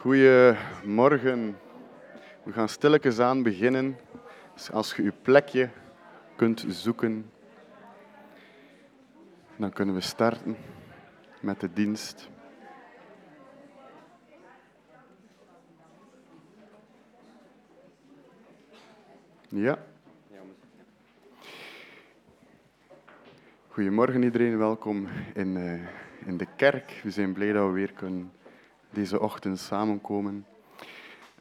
Goedemorgen. We gaan stilletjes aan beginnen. Dus als je je plekje kunt zoeken, dan kunnen we starten met de dienst. Ja. Goedemorgen iedereen, welkom in, uh, in de kerk. We zijn blij dat we weer kunnen deze ochtend samenkomen.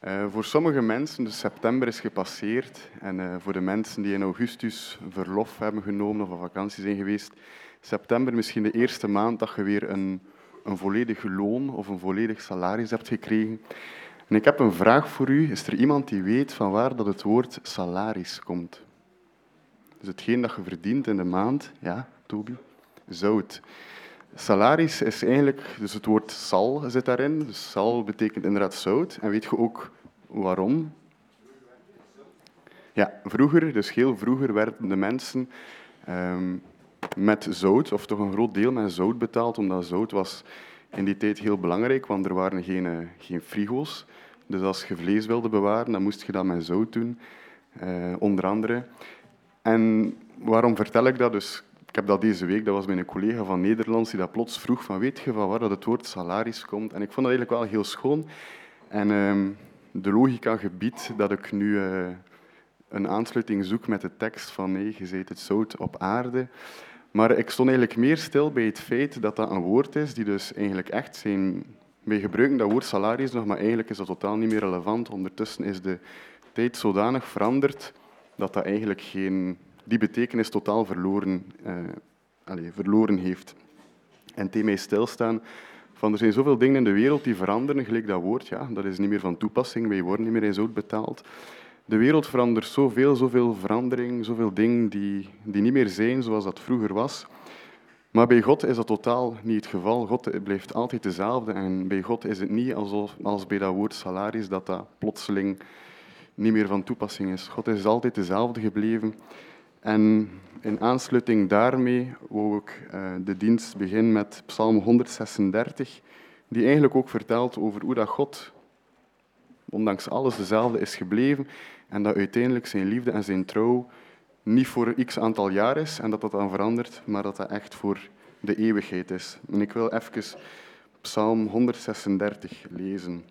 Uh, voor sommige mensen, dus september is gepasseerd, en uh, voor de mensen die in augustus verlof hebben genomen of op vakantie zijn geweest, september misschien de eerste maand dat je weer een, een volledig loon of een volledig salaris hebt gekregen. En ik heb een vraag voor u. Is er iemand die weet van waar dat het woord salaris komt? Dus hetgeen dat je verdient in de maand, ja, Toby? Zout. Salaris is eigenlijk, dus het woord sal zit daarin. Dus sal betekent inderdaad zout. En weet je ook waarom? Ja, vroeger, dus heel vroeger, werden de mensen um, met zout, of toch een groot deel met zout betaald, omdat zout was in die tijd heel belangrijk, want er waren geen, uh, geen frigo's. Dus als je vlees wilde bewaren, dan moest je dat met zout doen, uh, onder andere. En waarom vertel ik dat? Dus ik heb dat deze week, dat was mijn collega van Nederlands, die dat plots vroeg van weet je van waar dat het woord salaris komt? En ik vond dat eigenlijk wel heel schoon. En um, de logica gebiedt dat ik nu uh, een aansluiting zoek met de tekst van nee, je zei het zout op aarde. Maar ik stond eigenlijk meer stil bij het feit dat dat een woord is die dus eigenlijk echt zijn... Wij gebruiken dat woord salaris nog, maar eigenlijk is dat totaal niet meer relevant. Ondertussen is de tijd zodanig veranderd dat dat eigenlijk geen die betekenis totaal verloren, uh, allez, verloren heeft. En thema stilstaan van er zijn zoveel dingen in de wereld die veranderen, gelijk dat woord, ja, dat is niet meer van toepassing, wij worden niet meer in zout betaald. De wereld verandert zoveel, zoveel verandering, zoveel dingen die, die niet meer zijn zoals dat vroeger was. Maar bij God is dat totaal niet het geval. God blijft altijd dezelfde en bij God is het niet alsof, als bij dat woord salaris dat dat plotseling niet meer van toepassing is. God is altijd dezelfde gebleven. En in aansluiting daarmee wou ik uh, de dienst beginnen met Psalm 136, die eigenlijk ook vertelt over hoe dat God, ondanks alles, dezelfde is gebleven en dat uiteindelijk zijn liefde en zijn trouw niet voor x aantal jaar is en dat dat dan verandert, maar dat dat echt voor de eeuwigheid is. En ik wil even Psalm 136 lezen.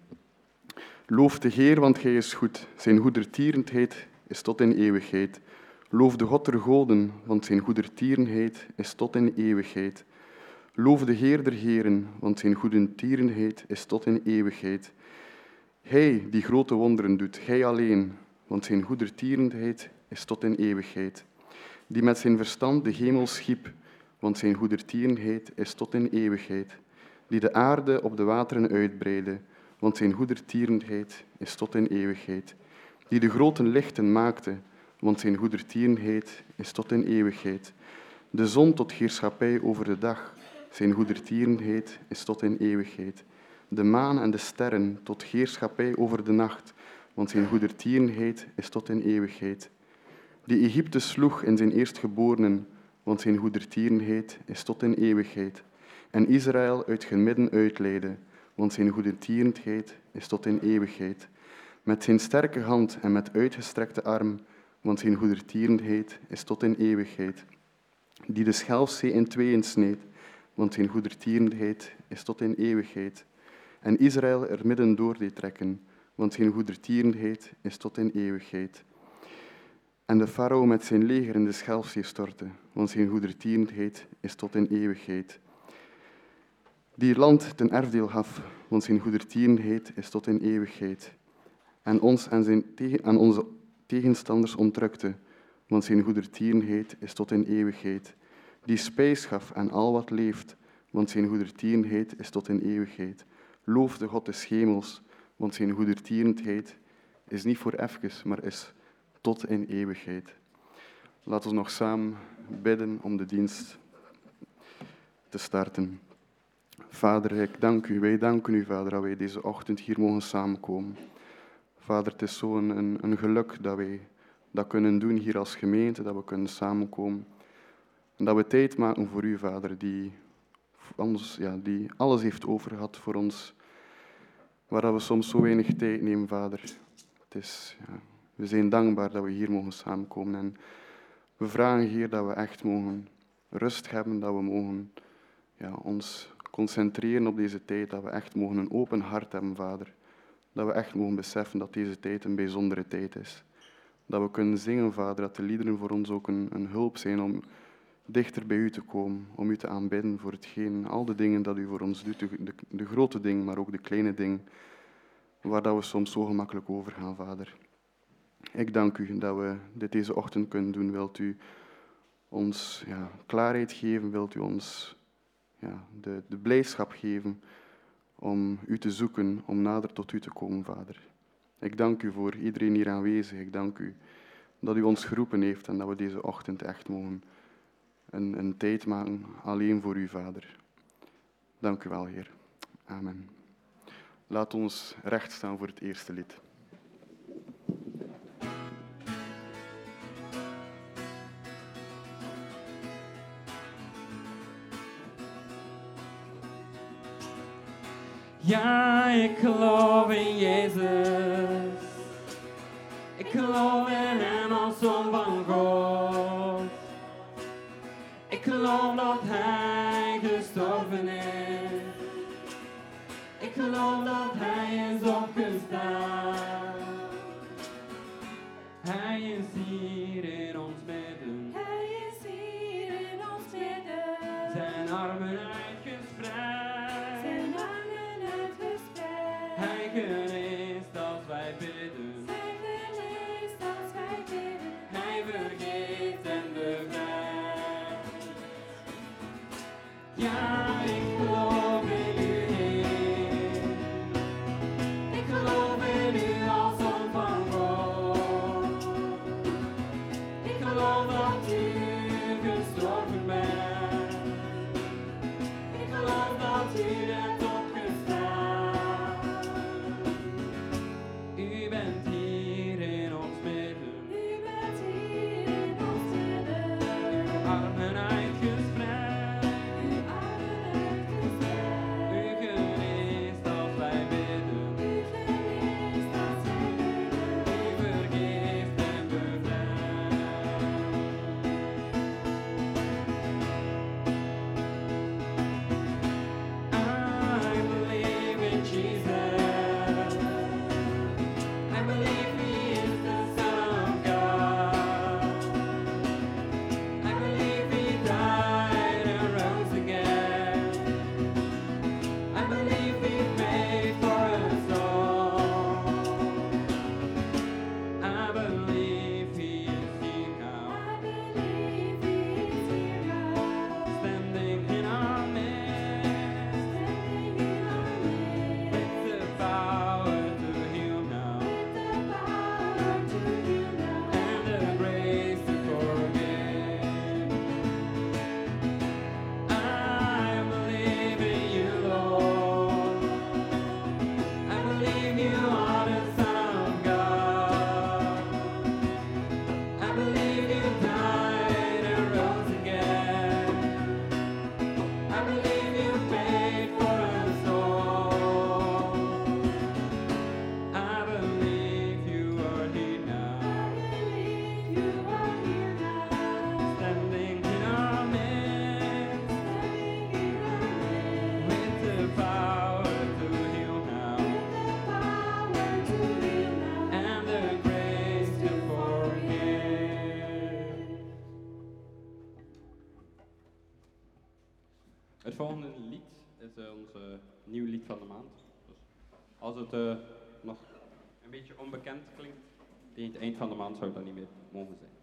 Loof de Heer, want Hij is goed. Zijn goedertierendheid is tot in eeuwigheid. Loof de God der goden, want zijn goedertierenheid is tot in eeuwigheid. Loof de Heer der heren, want zijn goedertierenheid is tot in eeuwigheid. Hij die grote wonderen doet, hij alleen, want zijn goedertierenheid is tot in eeuwigheid. Die met zijn verstand de hemel schiep, want zijn goedertierenheid is tot in eeuwigheid. Die de aarde op de wateren uitbreidde, want zijn goedertierenheid is tot in eeuwigheid. Die de grote lichten maakte, want zijn goedertierenheid is tot in eeuwigheid. De zon tot heerschappij over de dag, zijn goedertierenheid is tot in eeuwigheid. De maan en de sterren tot heerschappij over de nacht, want zijn goedertierenheid is tot in eeuwigheid. Die Egypte sloeg in zijn eerstgeborenen, want zijn goedertierenheid is tot in eeuwigheid. En Israël uit hun midden uitleidde, want zijn goedertierenheid is tot in eeuwigheid. Met zijn sterke hand en met uitgestrekte arm want zijn goedertierenheid is tot in eeuwigheid. Die de Schelfzee in tweeën sneed, want zijn goedertierenheid is tot in eeuwigheid. En Israël er midden door deed trekken, want zijn goedertierenheid is tot in eeuwigheid. En de farao met zijn leger in de Schelfzee stortte, want zijn goedertierenheid is tot in eeuwigheid. Die land ten erfdeel gaf, want zijn goedertierenheid is tot in eeuwigheid. En ons en, zijn, en onze tegenstanders ontrukte, want zijn goedertierenheid is tot in eeuwigheid. Die spijs gaf aan al wat leeft, want zijn goedertierenheid is tot in eeuwigheid. Loof de God des hemels, want zijn goedertierenheid is niet voor even, maar is tot in eeuwigheid. Laten we nog samen bidden om de dienst te starten. Vader, ik dank u, wij danken u, Vader, dat wij deze ochtend hier mogen samenkomen. Vader, het is zo'n een, een, geluk dat wij dat kunnen doen hier als gemeente, dat we kunnen samenkomen. En dat we tijd maken voor u, Vader, die, ons, ja, die alles heeft overgehad voor ons. waar we soms zo weinig tijd nemen, Vader. Het is, ja, we zijn dankbaar dat we hier mogen samenkomen. En we vragen, Heer, dat we echt mogen rust hebben, dat we mogen ja, ons concentreren op deze tijd, dat we echt mogen een open hart hebben, Vader. Dat we echt mogen beseffen dat deze tijd een bijzondere tijd is. Dat we kunnen zingen, Vader, dat de liederen voor ons ook een, een hulp zijn om dichter bij U te komen, om U te aanbidden voor hetgeen, al de dingen dat U voor ons doet, de, de, grote dingen, maar ook de kleine dingen, waar dat we soms zo gemakkelijk overgaan, Vader. Ik dank U dat we dit deze ochtend kunnen doen. Wilt U ons ja, klaarheid geven? Wilt U ons ja, de, de blijdschap geven om U te zoeken, om nader tot U te komen, Vader? Ik dank U voor iedereen hier aanwezig. Ik dank U dat U ons geroepen heeft en dat we deze ochtend echt mogen een, een tijd maken alleen voor U, Vader. Dank U wel, Heer. Amen. Laat ons recht staan voor het eerste lied. Ja, ik geloof in Jezus. Ik geloof in Hem als Zoon van God. Ik geloof dat Hij gestorven is. Ik geloof dat Hij is opgestaan. Hij is hier tegen het eind van de maand zou dat niet meer mogen zijn.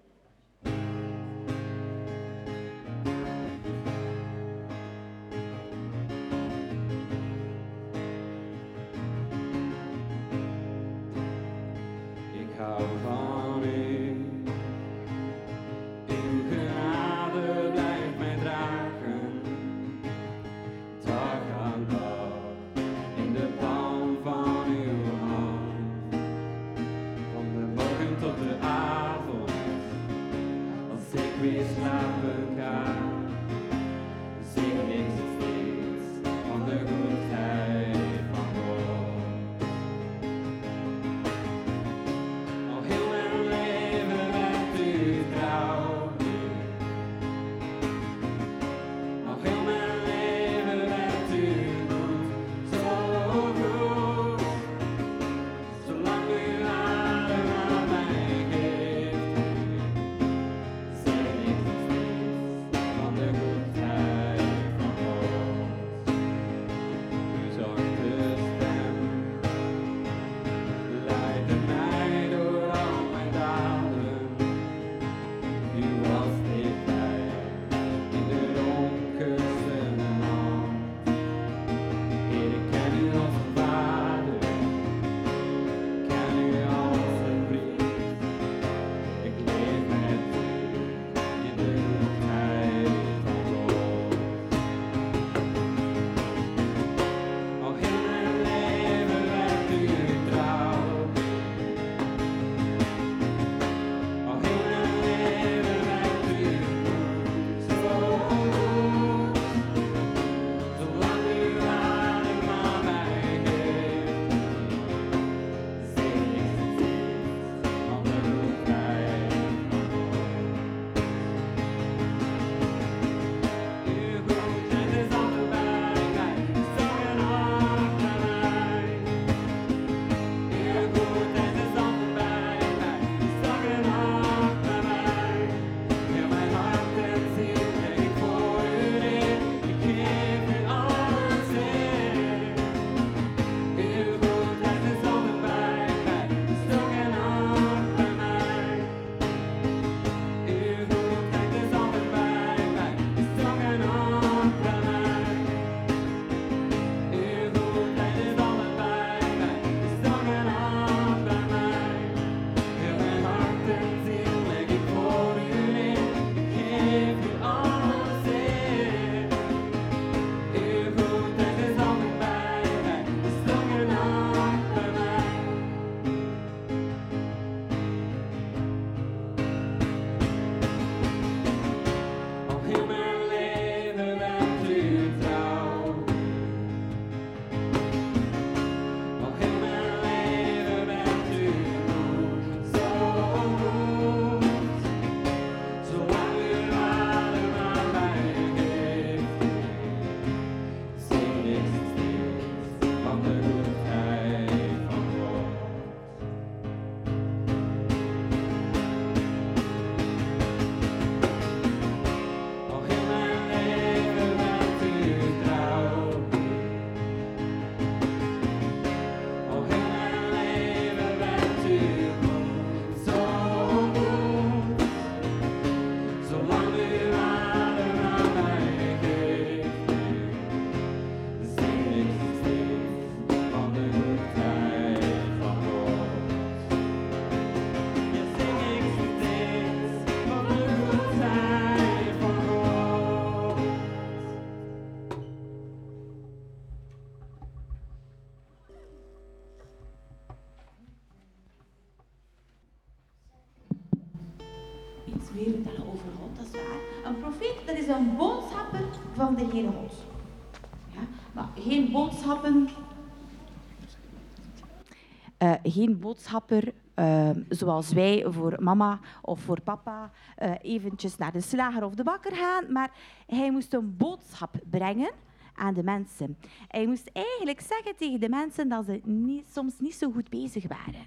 Geen boodschapper eh, zoals wij voor mama of voor papa eh, eventjes naar de slager of de bakker gaan, maar hij moest een boodschap brengen aan de mensen. Hij moest eigenlijk zeggen tegen de mensen dat ze niet, soms niet zo goed bezig waren.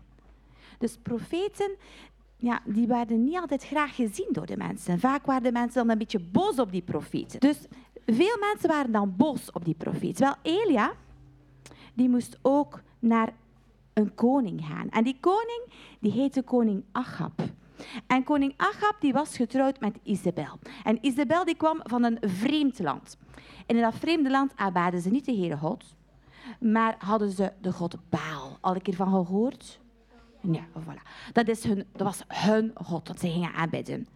Dus profeten, ja, die werden niet altijd graag gezien door de mensen. Vaak waren de mensen dan een beetje boos op die profeten. Dus veel mensen waren dan boos op die profeet. Wel, Elia, die moest ook naar een koning gaan. En die koning, die heette koning Achab. En koning Achab, die was getrouwd met Isabel. En Isabel, die kwam van een vreemd land. En in dat vreemde land aanbaden ze niet de Heere God, maar hadden ze de god Baal. Al een keer van gehoord? Ja, voilà. Dat, is hun, dat was hun god dat ze gingen aanbidden.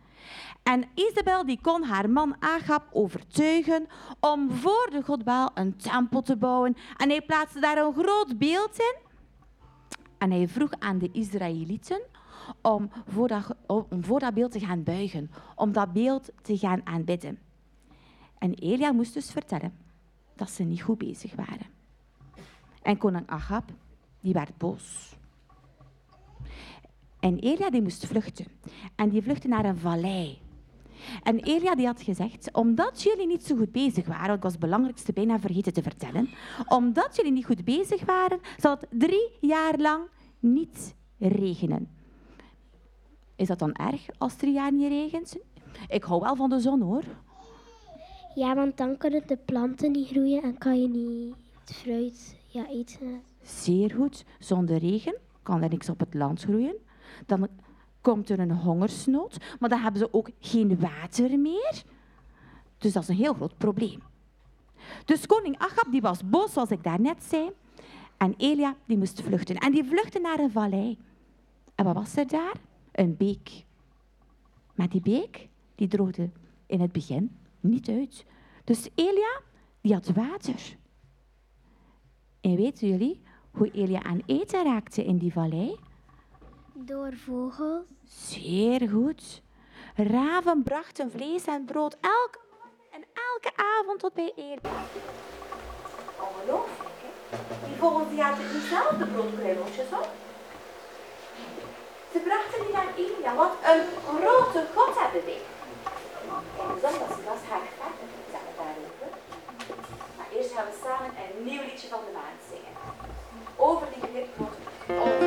En Isabel die kon haar man Agab overtuigen om voor de god Baal een tempel te bouwen. En hij plaatste daar een groot beeld in. En hij vroeg aan de Israëlieten om voor, dat, om voor dat beeld te gaan buigen, om dat beeld te gaan aanbidden. En Elia moest dus vertellen dat ze niet goed bezig waren. En koning Agab, die werd boos. En Elia die moest vluchten. En die vluchtte naar een vallei. En Elia die had gezegd, omdat jullie niet zo goed bezig waren, ik was het belangrijkste bijna vergeten te vertellen, omdat jullie niet goed bezig waren, zal het drie jaar lang niet regenen. Is dat dan erg als drie jaar niet regent? Ik hou wel van de zon hoor. Ja, want dan kunnen de planten niet groeien en kan je niet het fruit ja, eten. Zeer goed. Zonder regen kan er niks op het land groeien. Dan komt er een hongersnood, maar dan hebben ze ook geen water meer. Dus dat is een heel groot probleem. Dus koning Achab die was boos, zoals ik daarnet zei. En Elia die moest vluchten. En die vluchtte naar een vallei. En wat was er daar? Een beek. Maar die beek die droogde in het begin niet uit. Dus Elia die had water. En weten jullie hoe Elia aan eten raakte in die vallei? Door vogels. Zeer goed. Raven brachten vlees en brood elke en elke avond tot bij. Ongelooflijk, hè? Die vogels die hadden niet zelf de broodkruimeltjes op. Ze brachten die naar Elia. Wat een grote God hebben wij. En zondags was haar verder vertellen daarover. Maar eerst gaan we samen een nieuw liedje van de maand zingen. Over die knipnoot.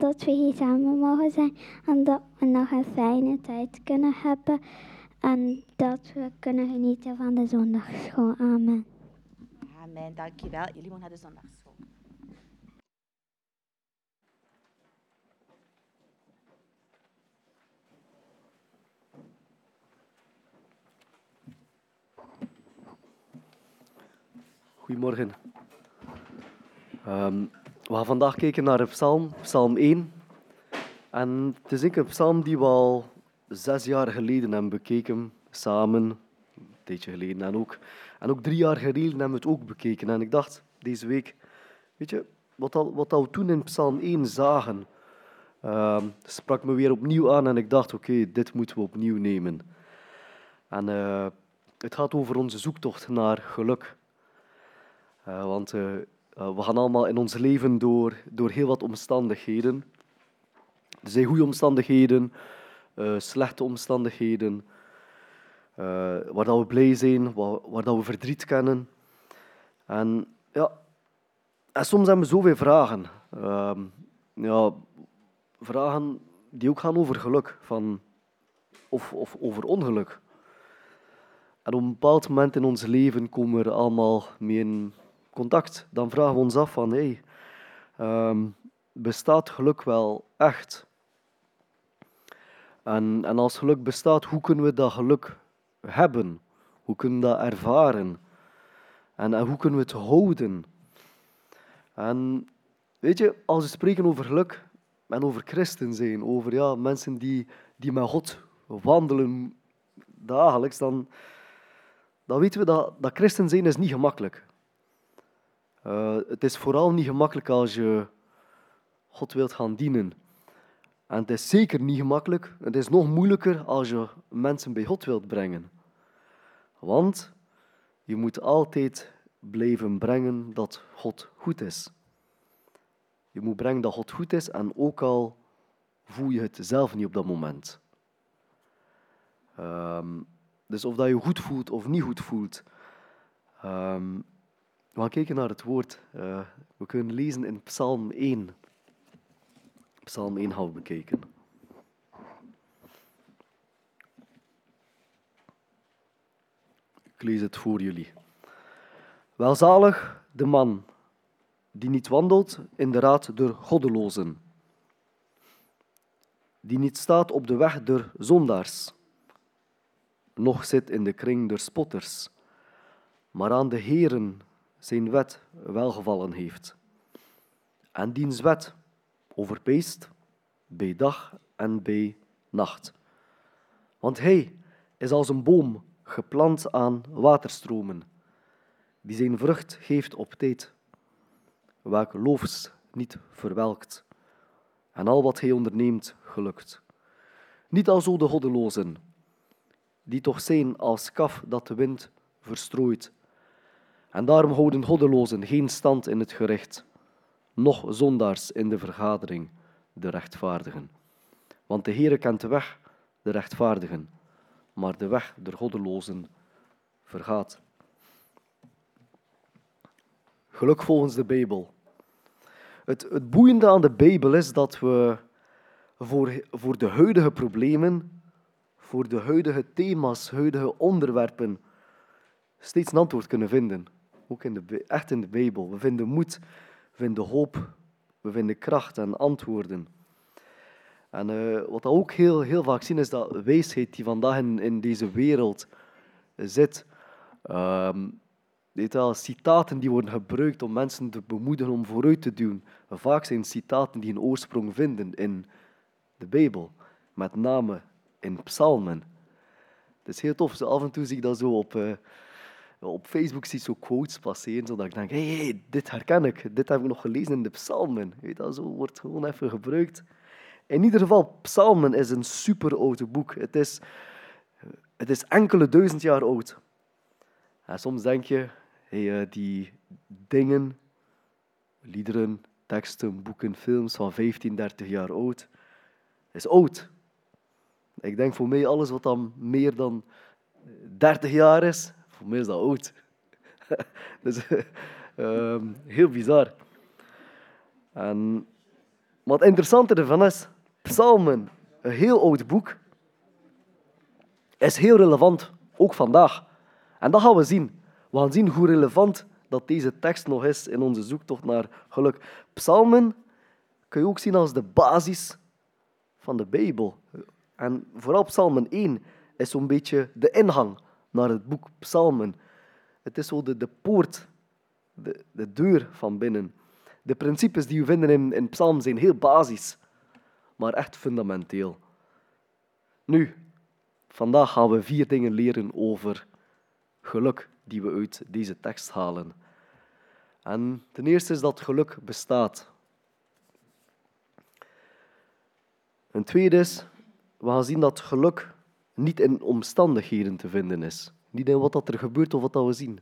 Dat we hier samen mogen zijn en dat we nog een fijne tijd kunnen hebben en dat we kunnen genieten van de zondagschool. Amen. Amen, dankjewel. Jullie mogen naar de zondagsschool. Goedemorgen. Ehm, we gaan vandaag kijken naar een psalm, psalm 1. En het is een psalm die we al zes jaar geleden hebben bekeken, samen, een tijdje geleden. En ook, en ook drie jaar geleden hebben we het ook bekeken. En ik dacht deze week, weet je, wat, al, wat al we toen in psalm 1 zagen, ehm, sprak me weer opnieuw aan en ik dacht, oké, dit moeten we opnieuw nemen. En eh, het gaat over onze zoektocht naar geluk. Eh, want eh, we gaan allemaal in ons leven door, door heel wat omstandigheden. Er zijn goede omstandigheden, eh, slechte omstandigheden, eh, waar dat we blij zijn, waar, waar dat we verdriet kennen. En, ja, en soms hebben we zoveel vragen. Ehm, ja, vragen die ook gaan over geluk van, of, of over ongeluk. En op een bepaald moment in ons leven komen we er allemaal mee in contact. Dan vragen we ons af van, hey, ehm, bestaat geluk wel echt? En, en als geluk bestaat, hoe kunnen we dat geluk hebben? Hoe kunnen we dat ervaren? En, en hoe kunnen we het houden? En weet je, als we spreken over geluk en over christen zijn, over ja, mensen die, die met God wandelen dagelijks, dan, dan weten we dat, dat christen zijn is niet gemakkelijk. Eh, het is vooral niet gemakkelijk als je God wilt gaan dienen. En het is zeker niet gemakkelijk. Het is nog moeilijker als je mensen bij God wilt brengen. Want je moet altijd blijven brengen dat God goed is. Je moet brengen dat God goed is en ook al voel je het zelf niet op dat moment. Ehm, dus of dat je goed voelt of niet goed voelt. Ehm, gaan kijken naar het woord. Eh, we kunnen lezen in Psalm 1. Psalm 1 gaan we bekijken. Ik lees het voor jullie. Welzalig de man die niet wandelt in de raad der goddelozen, die niet staat op de weg der zondaars, noch zit in de kring der spotters, maar aan de Heeren zijn wet welgevallen heeft. En diens wet overpeest bij dag en bij nacht. Want hij is als een boom geplant aan waterstromen, die zijn vrucht geeft op tijd, welke loofs niet verwelkt, en al wat hij onderneemt gelukt. Niet alzo de goddelozen, die toch zijn als kaf dat de wind verstrooit. En daarom houden goddelozen geen stand in het gerecht, noch zondaars in de vergadering, de rechtvaardigen. Want de Heere kent de weg, de rechtvaardigen, maar de weg der goddelozen vergaat. Geluk volgens de Bijbel. Het, het boeiende aan de Bijbel is dat we voor, voor de huidige problemen, voor de huidige thema's, huidige onderwerpen, steeds een antwoord kunnen vinden. Ook in de, echt in de Bijbel. We vinden moed, we vinden hoop, we vinden kracht en antwoorden. En eh, wat we ook heel, heel vaak zien, is dat wijsheid die vandaag in, in deze wereld zit. Wel, citaten die worden gebruikt om mensen te bemoedigen om vooruit te duwen. Vaak zijn citaten die een oorsprong vinden in de Bijbel. Met name in psalmen. Het is heel tof. Af en toe zie ik dat zo op, eh, op Facebook zie zo quotes passeren, zodat ik denk, hé, hey, dit herken ik. Dit heb ik nog gelezen in de psalmen. Weet wel, zo wordt gewoon even gebruikt. In ieder geval, psalmen is een super oud boek. Het is, het is enkele duizend jaar oud. En soms denk je, hey, eh, die dingen, liederen, teksten, boeken, films van 15, 30 jaar oud, is oud. Ik denk voor mij alles wat dan meer dan 30 jaar is, voor mij is dat oud. dus ehm, heel bizar. En, Maar het interessante ervan is, Psalmen, een heel oud boek, is heel relevant, ook vandaag. En dat gaan we zien. We gaan zien hoe relevant dat deze tekst nog is in onze zoektocht naar geluk. Psalmen kun je ook zien als de basis van de Bijbel. En vooral Psalmen 1 is zo'n beetje de ingang naar het boek Psalmen. Het is zo de, poort, de, de deur van binnen. De principes die we vinden in, in Psalmen zijn heel basis, maar echt fundamenteel. Nu, vandaag gaan we vier dingen leren over geluk die we uit deze tekst halen. En ten eerste is dat geluk bestaat. Een tweede is, we gaan zien dat geluk niet in omstandigheden te vinden is. Niet in wat dat er gebeurt of wat dat we zien.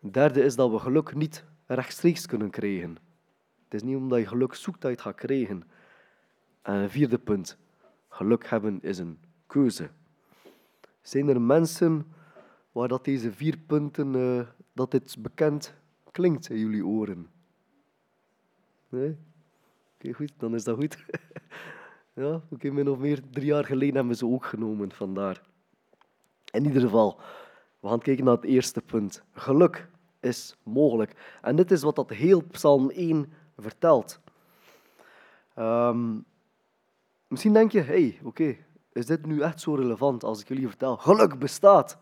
Derde is dat we geluk niet rechtstreeks kunnen krijgen. Het is niet omdat je geluk zoekt dat je het gaat krijgen. En vierde punt, geluk hebben is een keuze. Zijn er mensen waar dat deze vier punten, eh, dat dit bekend klinkt in jullie oren? Nee? Oké, goed, dan is dat goed. oké, min of meer drie jaar geleden hebben ze ook genomen, vandaar. In ieder geval, we gaan kijken naar het eerste punt. Geluk is mogelijk. En dit is wat dat heel Psalm 1 vertelt. Ehm, misschien denk je, hey, oké, is dit nu echt zo relevant als ik jullie vertel? Geluk bestaat.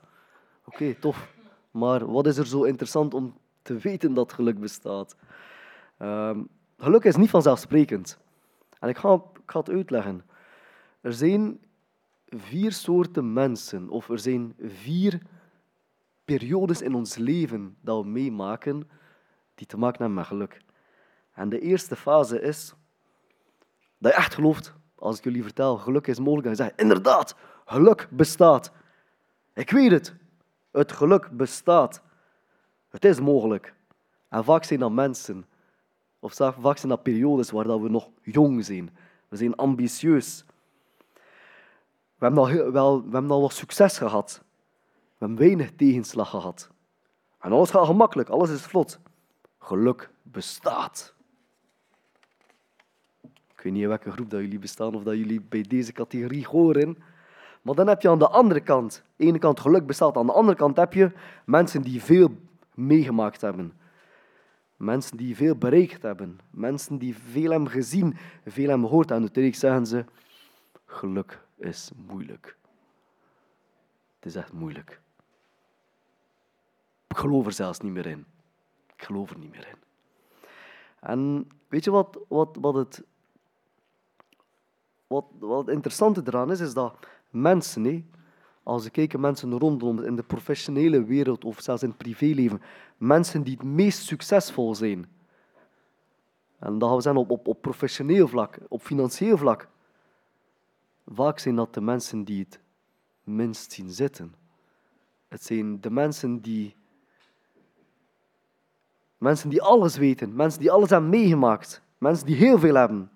Oké, tof. Maar wat is er zo interessant om te weten dat geluk bestaat? Ehm, geluk is niet vanzelfsprekend. En ik ga, ik ga het uitleggen. Er zijn vier soorten mensen, of er zijn vier periodes in ons leven dat we meemaken die te maken hebben met geluk. En de eerste fase is dat je echt gelooft, als ik jullie vertel, geluk is mogelijk, en je zegt, inderdaad, geluk bestaat. Ik weet het, het geluk bestaat. Het is mogelijk. En vaak zijn dat mensen, of vaak zijn dat periodes waar we nog jong zijn. We zijn ambitieus. We hebben al, wel, we hebben al wat succes gehad. We hebben weinig tegenslag gehad. En alles gaat gemakkelijk, alles is vlot. Geluk bestaat. Ik weet niet in welke groep dat jullie bestaan of dat jullie bij deze categorie horen. Maar dan heb je aan de andere kant, aan de ene kant geluk bestaat, aan de andere kant heb je mensen die veel meegemaakt hebben. Mensen die veel bereikt hebben. Mensen die veel hebben gezien, veel hebben gehoord. En uiteindelijk zeggen ze, geluk is moeilijk. Het is echt moeilijk. Ik geloof er zelfs niet meer in. Ik geloof er niet meer in. En weet je wat, wat, wat, het, wat, wat het interessante eraan is? Is dat mensen, hé, als we kijken mensen rondom in de professionele wereld of zelfs in het privéleven, mensen die het meest succesvol zijn, en dat gaan we zeggen op, op, op professioneel vlak, op financieel vlak, vaak zijn dat de mensen die het minst zien zitten. Het zijn de mensen die Mensen die alles weten, mensen die alles hebben meegemaakt, mensen die heel veel hebben.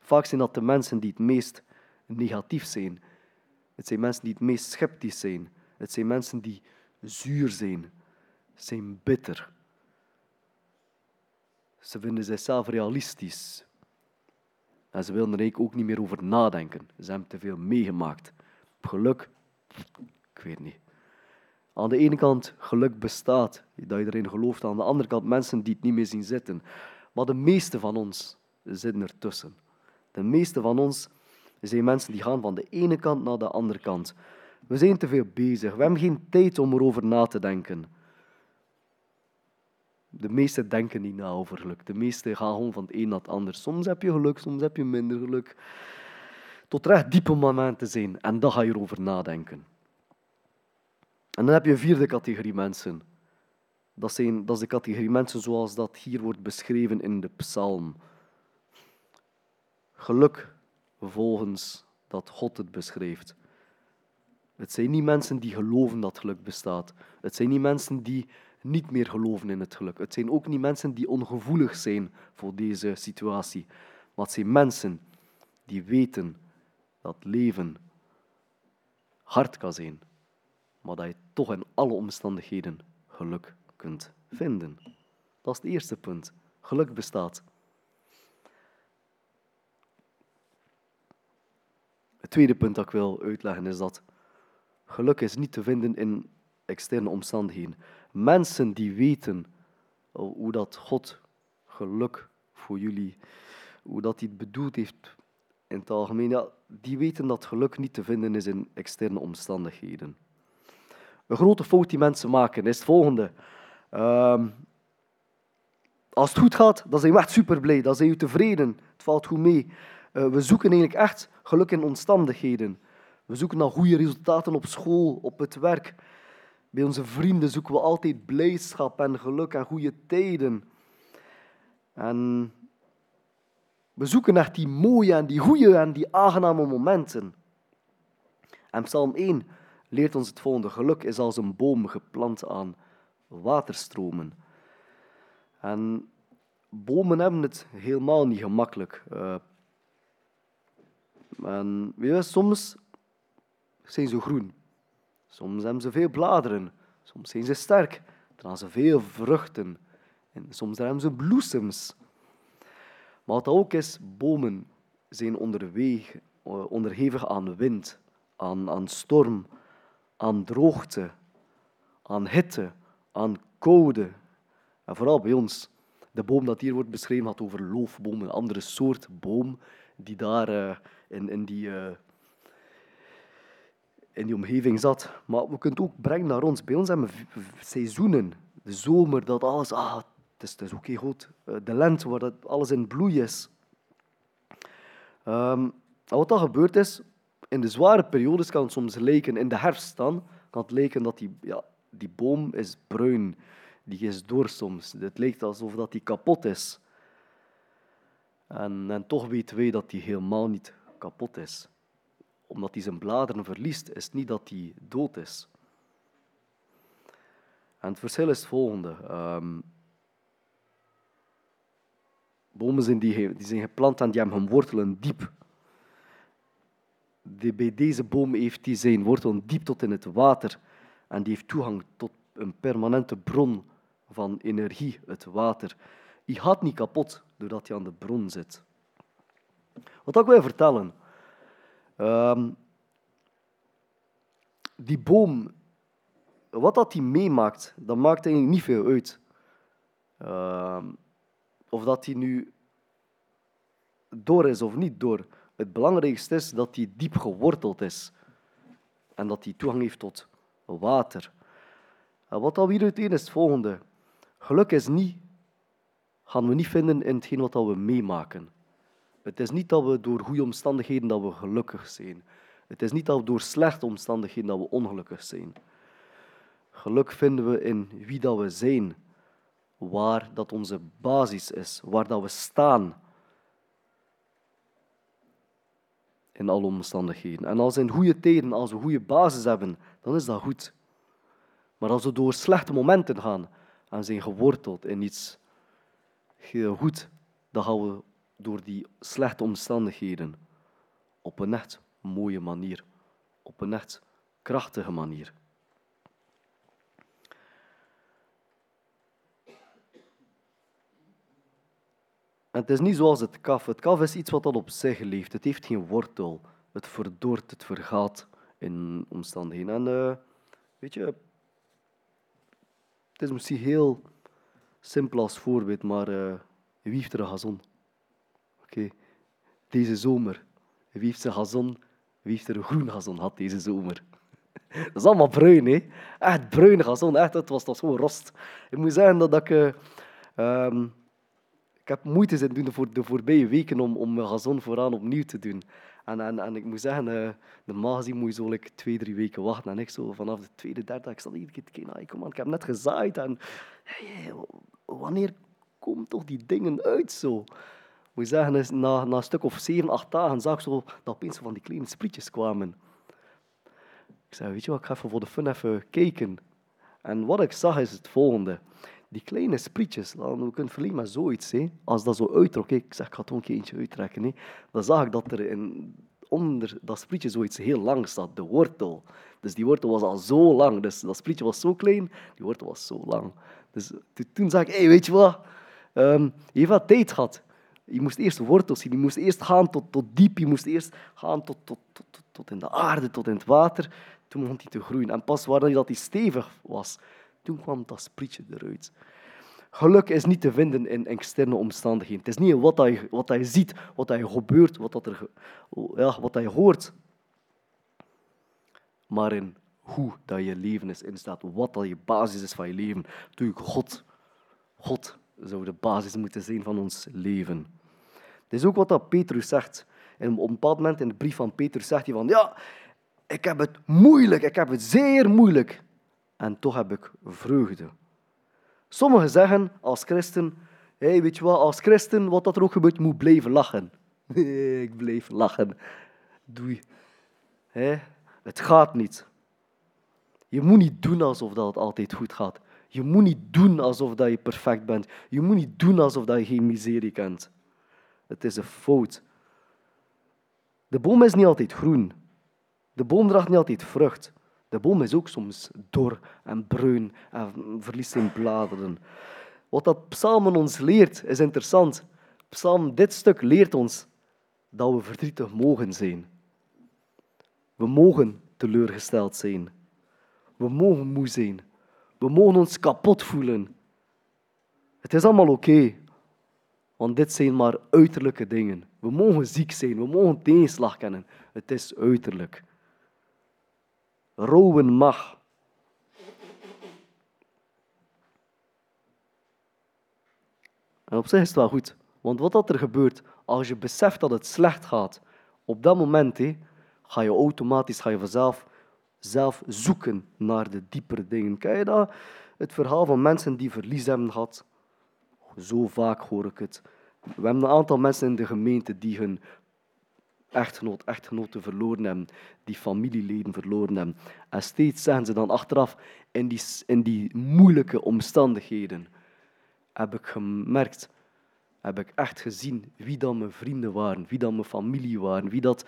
Vaak zijn dat de mensen die het meest negatief zijn. Het zijn mensen die het meest sceptisch zijn. Het zijn mensen die zuur zijn, zijn bitter. Ze vinden zichzelf realistisch. En ze willen er eigenlijk ook niet meer over nadenken. Ze hebben te veel meegemaakt. Geluk, ik weet niet. Aan de ene kant geluk bestaat, dat je erin gelooft. Aan de andere kant mensen die het niet meer zien zitten. Maar de meeste van ons zitten ertussen. De meeste van ons zijn mensen die gaan van de ene kant naar de andere kant. We zijn te veel bezig. We hebben geen tijd om erover na te denken. De meesten denken niet na over geluk. De meesten gaan gewoon van het een naar het ander. Soms heb je geluk, soms heb je minder geluk. Tot er echt diepe momenten zijn. En dan ga je erover nadenken. En dan heb je een vierde categorie mensen. Dat, zijn, dat is de categorie mensen zoals dat hier wordt beschreven in de psalm. Geluk volgens dat God het beschrijft. Het zijn niet mensen die geloven dat geluk bestaat. Het zijn niet mensen die niet meer geloven in het geluk. Het zijn ook niet mensen die ongevoelig zijn voor deze situatie. Maar het zijn mensen die weten dat leven hard kan zijn, maar dat je toch in alle omstandigheden geluk kunt vinden. Dat is het eerste punt. Geluk bestaat. Het tweede punt dat ik wil uitleggen is dat geluk is niet te vinden in externe omstandigheden. Mensen die weten hoe dat God geluk voor jullie, hoe dat hij het bedoeld heeft in het algemeen, die weten dat geluk niet te vinden is in externe omstandigheden. Een grote fout die mensen maken is het volgende. Ehm, als het goed gaat, dan zijn we echt super blij. Dan zijn we tevreden. Het valt goed mee. Eh, we zoeken eigenlijk echt geluk in omstandigheden. We zoeken naar goede resultaten op school, op het werk. Bij onze vrienden zoeken we altijd blijdschap en geluk en goede tijden. En we zoeken naar die mooie en die goede en die aangename momenten. En Psalm 1 leert ons het volgende. Geluk is als een boom geplant aan waterstromen. En bomen hebben het helemaal niet gemakkelijk. Eh, en weet soms zijn ze groen. Soms hebben ze veel bladeren. Soms zijn ze sterk. Dan ze veel vruchten. En soms hebben ze bloesems. Maar wat ook is, bomen zijn onderweg, eh, onderhevig aan wind, aan, aan storm, aan droogte, aan hitte, aan koude. En vooral bij ons, de boom dat hier wordt beschreven had over loofboom, een andere soort boom die daar eh, in, in, die, eh, in die omgeving zat. Maar we kunnen ook brengen naar ons. Bij ons hebben we seizoenen. De zomer, dat alles, ah, het is, is oké goed. Eh, De lente, waar dat alles in bloei is. En wat dan gebeurt is, in de zware periodes kan het soms lijken, in de herfst dan, kan het lijken dat die, ja, die boom is bruin. Die is door soms. Het lijkt alsof dat die kapot is. En, toch weten wij dat die helemaal niet kapot is. Omdat hij zijn bladeren verliest, is niet dat hij dood is. En het verschil is het volgende. Ehm, bomen zijn die, die zijn geplant en die hebben hun wortelen diep. Die, bij deze boom heeft hij zijn wortelen diep tot in het water. En die heeft toegang tot een permanente bron van energie, het water. Die gaat niet kapot doordat hij aan de bron zit. Wat ik wil vertellen. ehm, die boom, wat dat hij meemaakt, dat maakt eigenlijk niet veel uit. Ehm, of dat hij nu door is of niet door. Het belangrijkste is dat hij diep geworteld is. En dat hij toegang heeft tot water. Wat dat we hieruit leren is het volgende. Geluk is niet, gaan we niet vinden in hetgeen wat we meemaken. Het is niet dat we door goede omstandigheden dat we gelukkig zijn. Het is niet dat we door slechte omstandigheden dat we ongelukkig zijn. Geluk vinden we in wie dat we zijn, waar dat onze basis is, waar dat we staan in alle omstandigheden. En als in goede tijden, als we goede basis hebben, dan is dat goed. Maar als we door slechte momenten gaan en zijn geworteld in iets goed, dan gaan we door die slechte omstandigheden op een echt mooie manier, op een echt krachtige manier. Het is niet zoals het kaf. Het kaf is iets wat al op zich leeft. Het heeft geen wortel. Het verdort, het vergaat in omstandigheden. En eh, weet je, het is misschien heel simpel als voorbeeld, maar eh, wie heeft er een gazon? Oké, deze zomer. Wie heeft zijn gazon? Wie heeft er een groen gazon gehad deze zomer? Dat is allemaal bruin, hè? Echt bruin gazon, echt. Het was toch zo rost. Ik moet zeggen dat, dat ik... eh, ehm, ik heb moeite zitten doen voor de voorbije weken om, om mijn gazon vooraan opnieuw te doen. En, en, en ik moet zeggen, eh, normaal gezien moet je zo like, twee, drie weken wachten. En ik zo vanaf de tweede, derde, ik zat iedere keer te kijken, "Ah, kom ik heb net gezaaid. En hey, wanneer komen toch die dingen uit zo? Moet zeggen, is na, na een stuk of zeven, acht dagen zag ik zo dat opeens van die kleine sprietjes kwamen. Ik zei, weet je wat, ik ga even voor de fun even kijken. En wat ik zag is het volgende. Die kleine sprietjes, we kunnen verliezen met zoiets. Hè. Als dat zo uittrok, ik zeg, ik ga toch een keer eentje uittrekken. Dan zag ik dat er in, onder dat sprietje zoiets heel lang zat, de wortel. Dus die wortel was al zo lang. Dus dat sprietje was zo klein, die wortel was zo lang. Dus to- toen zag ik, weet je wat, Ehm, je heeft wat tijd gehad. Je moest eerst wortels zien, je moest eerst gaan tot, tot diep, je moest eerst gaan tot, tot, tot, tot, in de aarde, tot in het water. Toen begon hij te groeien. En pas wanneer dat hij stevig was, toen kwam dat sprietje eruit. Geluk is niet te vinden in externe omstandigheden. Het is niet wat je, wat je ziet, wat je gebeurt, wat, dat er, ja, wat je hoort. Maar in hoe dat je leven is instaat, wat dat je basis is van je leven. Natuurlijk, God. God zou de basis moeten zijn van ons leven. Dit is ook wat dat Petrus zegt. En op een bepaald moment in de brief van Petrus zegt hij van, ja, ik heb het moeilijk, ik heb het zeer moeilijk. En toch heb ik vreugde. Sommigen zeggen als christen, weet je wat, als christen, wat dat er ook gebeurt, moet blijven lachen. Ik blijf lachen. Doei. Hé, Het gaat niet. Je moet niet doen alsof dat het altijd goed gaat. Je moet niet doen alsof dat je perfect bent. Je moet niet doen alsof dat je geen miserie kent. Het is een fout. De boom is niet altijd groen. De boom draagt niet altijd vrucht. De boom is ook soms dor en bruin en verliest zijn bladeren. Wat dat psalmen ons leert, is interessant. Psalm, dit stuk leert ons dat we verdrietig mogen zijn. We mogen teleurgesteld zijn. We mogen moe zijn. We mogen ons kapot voelen. Het is allemaal oké, want dit zijn maar uiterlijke dingen. We mogen ziek zijn, we mogen tegenslag kennen. Het is uiterlijk. Rouwen mag. En op zich is het wel goed, want wat dat er gebeurt als je beseft dat het slecht gaat, op dat moment ga je automatisch, ga je vanzelf zelf zoeken naar de diepere dingen. Ken je dat? Het verhaal van mensen die verlies hebben gehad. Zo vaak hoor ik het. We hebben een aantal mensen in de gemeente die hun echtgenoot, echtgenoten verloren hebben, die familieleden verloren hebben. En steeds zeggen ze dan achteraf, in die, in die moeilijke omstandigheden, heb ik gemerkt, heb ik echt gezien wie dan mijn vrienden waren, wie dan mijn familie waren, wie dat...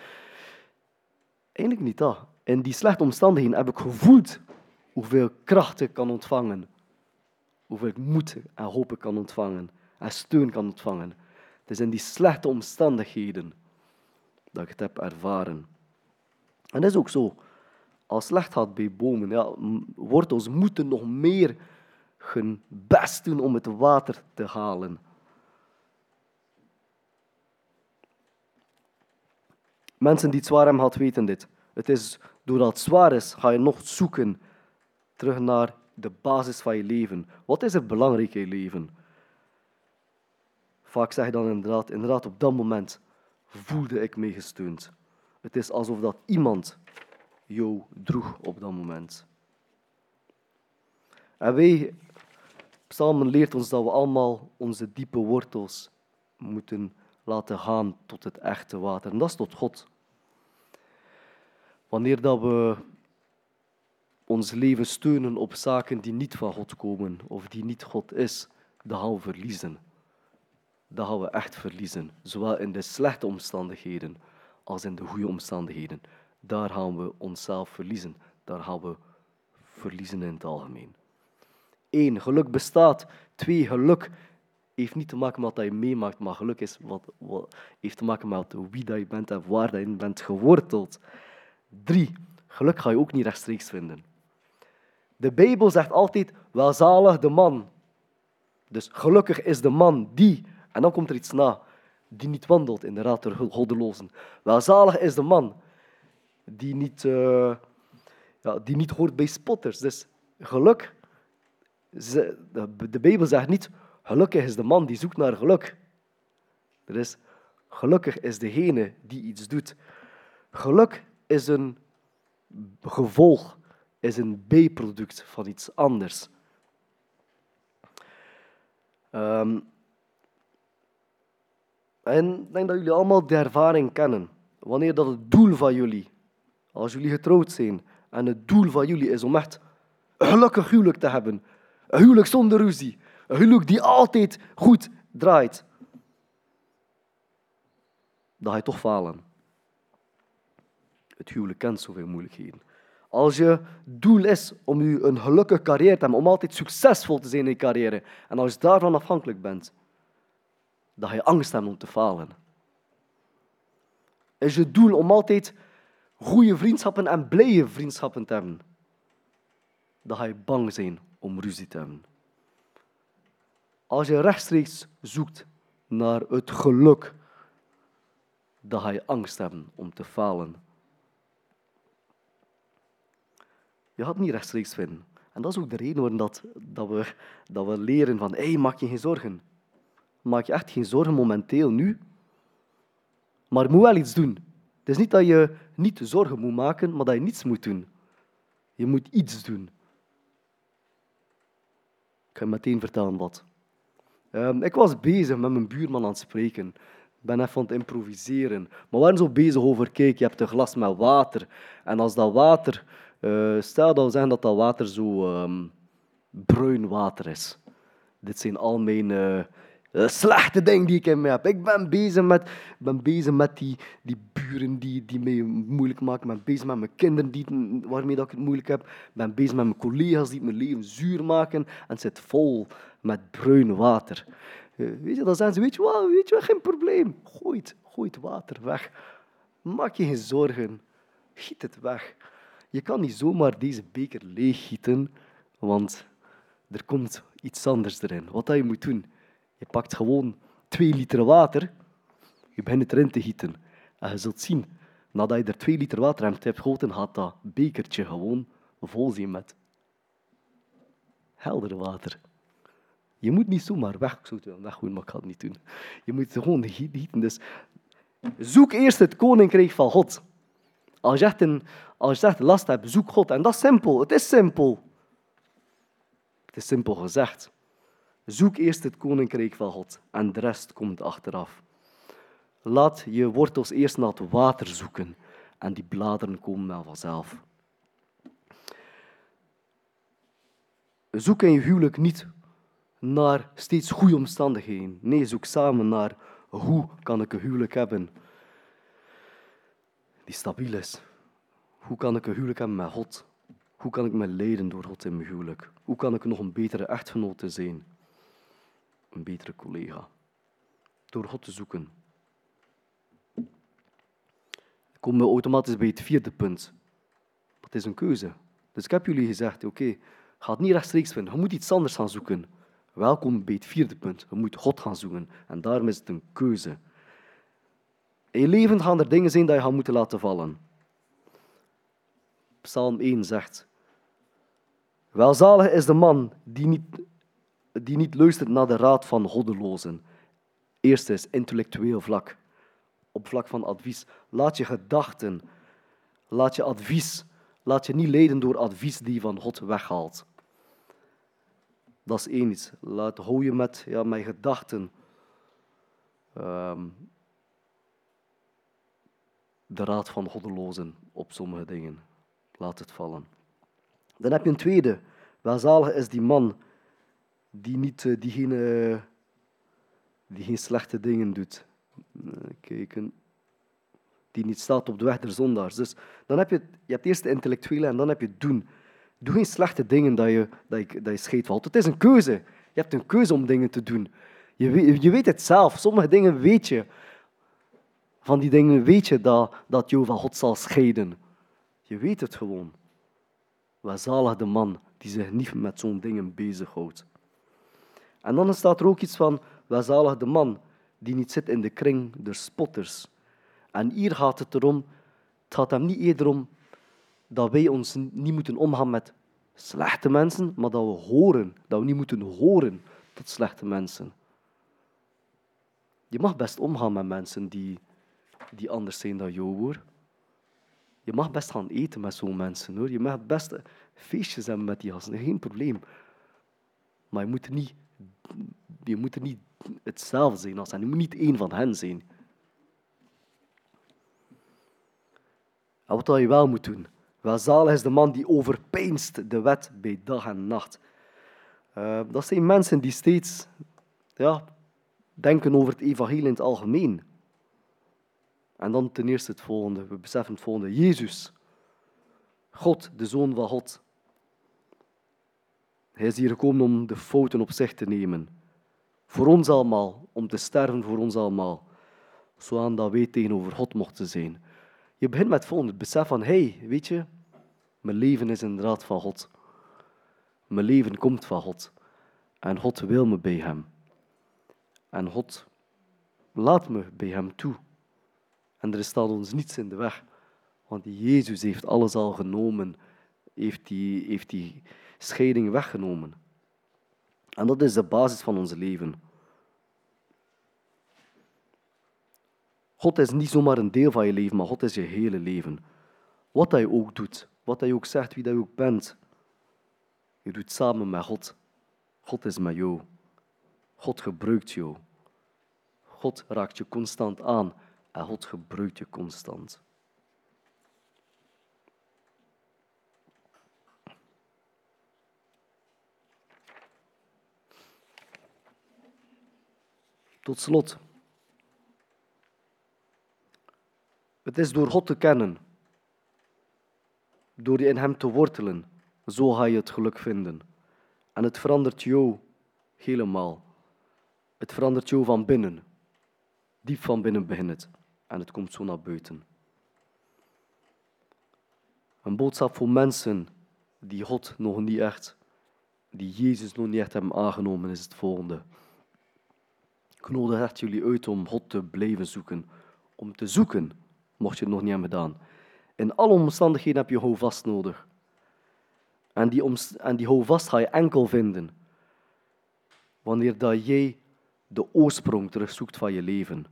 Eigenlijk niet dat. In die slechte omstandigheden heb ik gevoeld hoeveel kracht ik kan ontvangen. Hoeveel ik moed en hoop ik kan ontvangen. En steun kan ontvangen. Het is in die slechte omstandigheden dat ik het heb ervaren. En dat is ook zo. Als slecht gaat bij bomen, wortels moeten nog meer hun best doen om het water te halen. Mensen die het zwaar hebben weten dit. Het is doordat het zwaar is, ga je nog zoeken terug naar de basis van je leven. Wat is er belangrijk in je leven? Vaak zeg je dan inderdaad, inderdaad op dat moment voelde ik me gesteund. Het is alsof dat iemand jou droeg op dat moment. En wij, Psalmen leert ons dat we allemaal onze diepe wortels moeten laten gaan tot het echte water. En dat is tot God. Wanneer dat we ons leven steunen op zaken die niet van God komen of die niet God is, dan gaan we verliezen. Dan gaan we echt verliezen. Zowel in de slechte omstandigheden als in de goede omstandigheden. Daar gaan we onszelf verliezen. Daar gaan we verliezen in het algemeen. Eén, geluk bestaat. Twee, geluk heeft niet te maken met wat je meemaakt, maar geluk is wat, heeft te maken met wie dat je bent en waar dat je bent geworteld. Drie, geluk ga je ook niet rechtstreeks vinden. De Bijbel zegt altijd, welzalig de man. Dus gelukkig is de man die, en dan komt er iets na, die niet wandelt in de raad der goddelozen. Welzalig is de man die niet, eh, ja, die niet hoort bij spotters. Dus geluk, de Bijbel zegt niet, gelukkig is de man die zoekt naar geluk. Er is, gelukkig is degene die iets doet. Geluk is een gevolg, is een bijproduct van iets anders. Ehm, en ik denk dat jullie allemaal de ervaring kennen. Wanneer dat het doel van jullie, als jullie getrouwd zijn, en het doel van jullie is om echt een gelukkig huwelijk te hebben. Een huwelijk zonder ruzie. Een huwelijk die altijd goed draait. Dan ga je toch falen. Het huwelijk kent zoveel moeilijkheden. Als je doel is om je een gelukkige carrière te hebben, om altijd succesvol te zijn in je carrière, en als je daarvan afhankelijk bent, dat je angst hebt om te falen? Is je doel om altijd goede vriendschappen en blije vriendschappen te hebben? Dan ga je bang zijn om ruzie te hebben. Als je rechtstreeks zoekt naar het geluk, dan ga je angst hebben om te falen. Je gaat niet rechtstreeks vinden. En dat is ook de reden waarom dat, dat, we, dat we leren van, hé, maak je geen zorgen. Maak je echt geen zorgen momenteel nu, maar je moet wel iets doen. Het is niet dat je niet zorgen moet maken, maar dat je niets moet doen. Je moet iets doen. Ik ga je meteen vertellen wat. Ehm, ik was bezig met mijn buurman aan het spreken. Ik ben even aan het improviseren. Maar we waren zo bezig over, kijk, je hebt een glas met water. En als dat water, eh, stel dat we zeggen dat dat water zo ehm, bruin water is. Dit zijn al mijn eh, eh, slechte dingen die ik in heb. Ik ben bezig met, ben bezig met die, die buren die, die mij moeilijk maken. Ik ben bezig met mijn kinderen die, waarmee dat ik het moeilijk heb. Ik ben bezig met mijn collega's die mijn leven zuur maken. En het zit vol met bruin water. Eh, Weet je, dan zeggen ze, weet je wat, weet je wat, geen probleem. Gooi het, gooi het water weg. Maak je geen zorgen. Giet het weg. Je kan niet zomaar deze beker leeggieten, want er komt iets anders erin. Wat je moet doen, je pakt gewoon twee liter water, je begint het erin te gieten. En je zult zien, nadat je er twee liter water in hebt gegoten, gaat dat bekertje gewoon vol zijn met helder water. Je moet niet zomaar weg, ik zou maar ik ga het niet doen. Je moet gewoon gi- gieten. Dus zoek eerst het koninkrijk van God. Als je echt, een, als je echt last hebt, zoek God. En dat is simpel. Het is simpel. Het is simpel gezegd. Zoek eerst het koninkrijk van God en de rest komt achteraf. Laat je wortels eerst naar het water zoeken en die bladeren komen wel vanzelf. Zoek in je huwelijk niet naar steeds goede omstandigheden. Nee, zoek samen naar hoe kan ik een huwelijk hebben die stabiel is. Hoe kan ik een huwelijk hebben met God? Hoe kan ik me leiden door God in mijn huwelijk? Hoe kan ik nog een betere echtgenote zijn? Een betere collega? Door God te zoeken. Komen we automatisch bij het vierde punt. Dat is een keuze. Dus ik heb jullie gezegd, oké, ga het niet rechtstreeks vinden. Je moet iets anders gaan zoeken. Welkom bij het vierde punt. Je moet God gaan zoeken. En daarom is het een keuze. In je leven gaan er dingen zijn dat je gaat moeten laten vallen. Psalm 1 zegt: Welzalig is de man die niet, die niet luistert naar de raad van goddelozen. Eerste is intellectueel vlak. Op vlak van advies. Laat je gedachten, laat je advies, laat je niet leiden door advies die je van God weghaalt. Dat is één iets. Laat, hou je met, ja, met gedachten. ehm, de raad van goddelozen op sommige dingen. Laat het vallen. Dan heb je een tweede. Welzalig is die man die, niet, eh, die, geen, eh, die geen slechte dingen doet. Eh, Kijken. Die niet staat op de weg der zondaars. Dus dan heb je, je hebt eerst de intellectuele en dan heb je het doen. Doe geen slechte dingen dat je, dat je, dat je scheet valt. Het is een keuze. Je hebt een keuze om dingen te doen. Je weet, je weet het zelf. Sommige dingen weet je. Van die dingen weet je dat, dat jou van God zal scheiden. Je weet het gewoon. Welzalig de man die zich niet met zo'n dingen bezighoudt. En dan staat er ook iets van, welzalig de man die niet zit in de kring der spotters. En hier gaat het erom, het gaat hem niet eerder om dat wij ons niet moeten omgaan met slechte mensen, maar dat we horen, dat we niet moeten horen tot slechte mensen. Je mag best omgaan met mensen die, die anders zijn dan jou, hoor. Je mag best gaan eten met zo'n mensen, hoor. Je mag best feestjes hebben met die gasten, geen probleem. Maar je moet er niet, je moet er niet hetzelfde zijn als hen. Je moet niet één van hen zijn. En wat je wel moet doen. Welzalig is de man die overpeinst de wet bij dag en nacht. Eh, dat zijn mensen die steeds ja, denken over het evangelie in het algemeen. En dan ten eerste het volgende. We beseffen het volgende. Jezus, God, de Zoon van God. Hij is hier gekomen om de fouten op zich te nemen. Voor ons allemaal, om te sterven voor ons allemaal. Zodat dat wij tegenover God mochten zijn. Je begint met het volgende, het besef van, hé, hey, weet je, mijn leven is inderdaad van God. Mijn leven komt van God. En God wil me bij Hem. En God laat me bij Hem toe. En er staat ons niets in de weg. Want Jezus heeft alles al genomen, heeft die, heeft die scheiding weggenomen. En dat is de basis van ons leven. God is niet zomaar een deel van je leven, maar God is je hele leven. Wat je ook doet, wat je ook zegt, wie dat ook bent, je doet samen met God. God is met jou. God gebruikt jou. God raakt je constant aan en God gebruikt je constant. Tot slot. Het is door God te kennen, door in Hem te wortelen, zo ga je het geluk vinden. En het verandert jou helemaal. Het verandert jou van binnen. Diep van binnen begint het. En het komt zo naar buiten. Een boodschap voor mensen die God nog niet echt, die Jezus nog niet echt hebben aangenomen, is het volgende. Ik nodig echt jullie uit om God te blijven zoeken. Om te zoeken, mocht je het nog niet hebben gedaan. In alle omstandigheden heb je houvast nodig. En die, en die houvast ga je enkel vinden wanneer dat jij de oorsprong terugzoekt van je leven.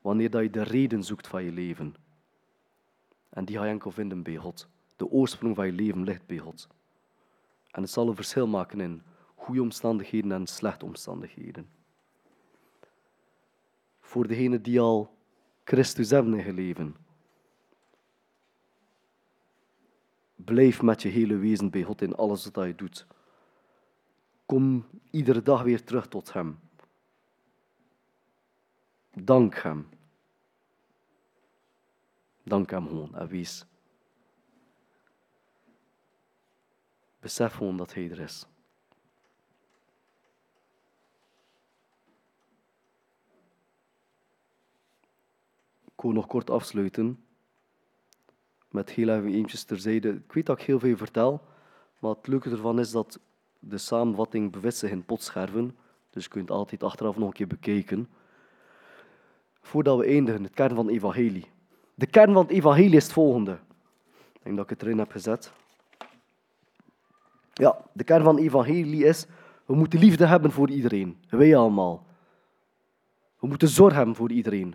Wanneer dat je de reden zoekt van je leven. En die ga je enkel vinden bij God. De oorsprong van je leven ligt bij God. En het zal een verschil maken in goede omstandigheden en slechte omstandigheden. Voor degenen die al Christus hebben in leven. Blijf met je hele wezen bij God in alles wat je doet. Kom iedere dag weer terug tot Hem. Dank Hem. Dank Hem gewoon en wees. Besef gewoon dat Hij er is. Ik wil nog kort afsluiten met heel even eentjes terzijde. Ik weet dat ik heel veel vertel, maar het leuke ervan is dat de samenvatting bevindt zich in potscherven, dus je kunt altijd achteraf nog een keer bekijken. Voordat we eindigen, het kern van het evangelie. De kern van het evangelie is het volgende. Ik denk dat ik het erin heb gezet. Ja, de kern van het evangelie is, we moeten liefde hebben voor iedereen. Wij allemaal. We moeten zorg hebben voor iedereen.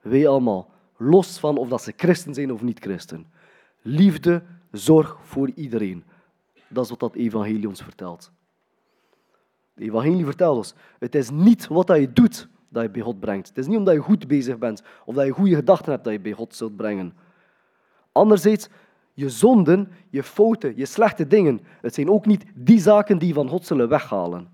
Wij allemaal. Los van of dat ze christen zijn of niet christen. Liefde, zorg voor iedereen. Dat is wat dat evangelie ons vertelt. Het evangelie vertelt ons, het is niet wat dat je doet dat je bij God brengt. Het is niet omdat je goed bezig bent of dat je goede gedachten hebt dat je bij God zult brengen. Anderzijds, je zonden, je fouten, je slechte dingen, het zijn ook niet die zaken die van God zullen weghalen.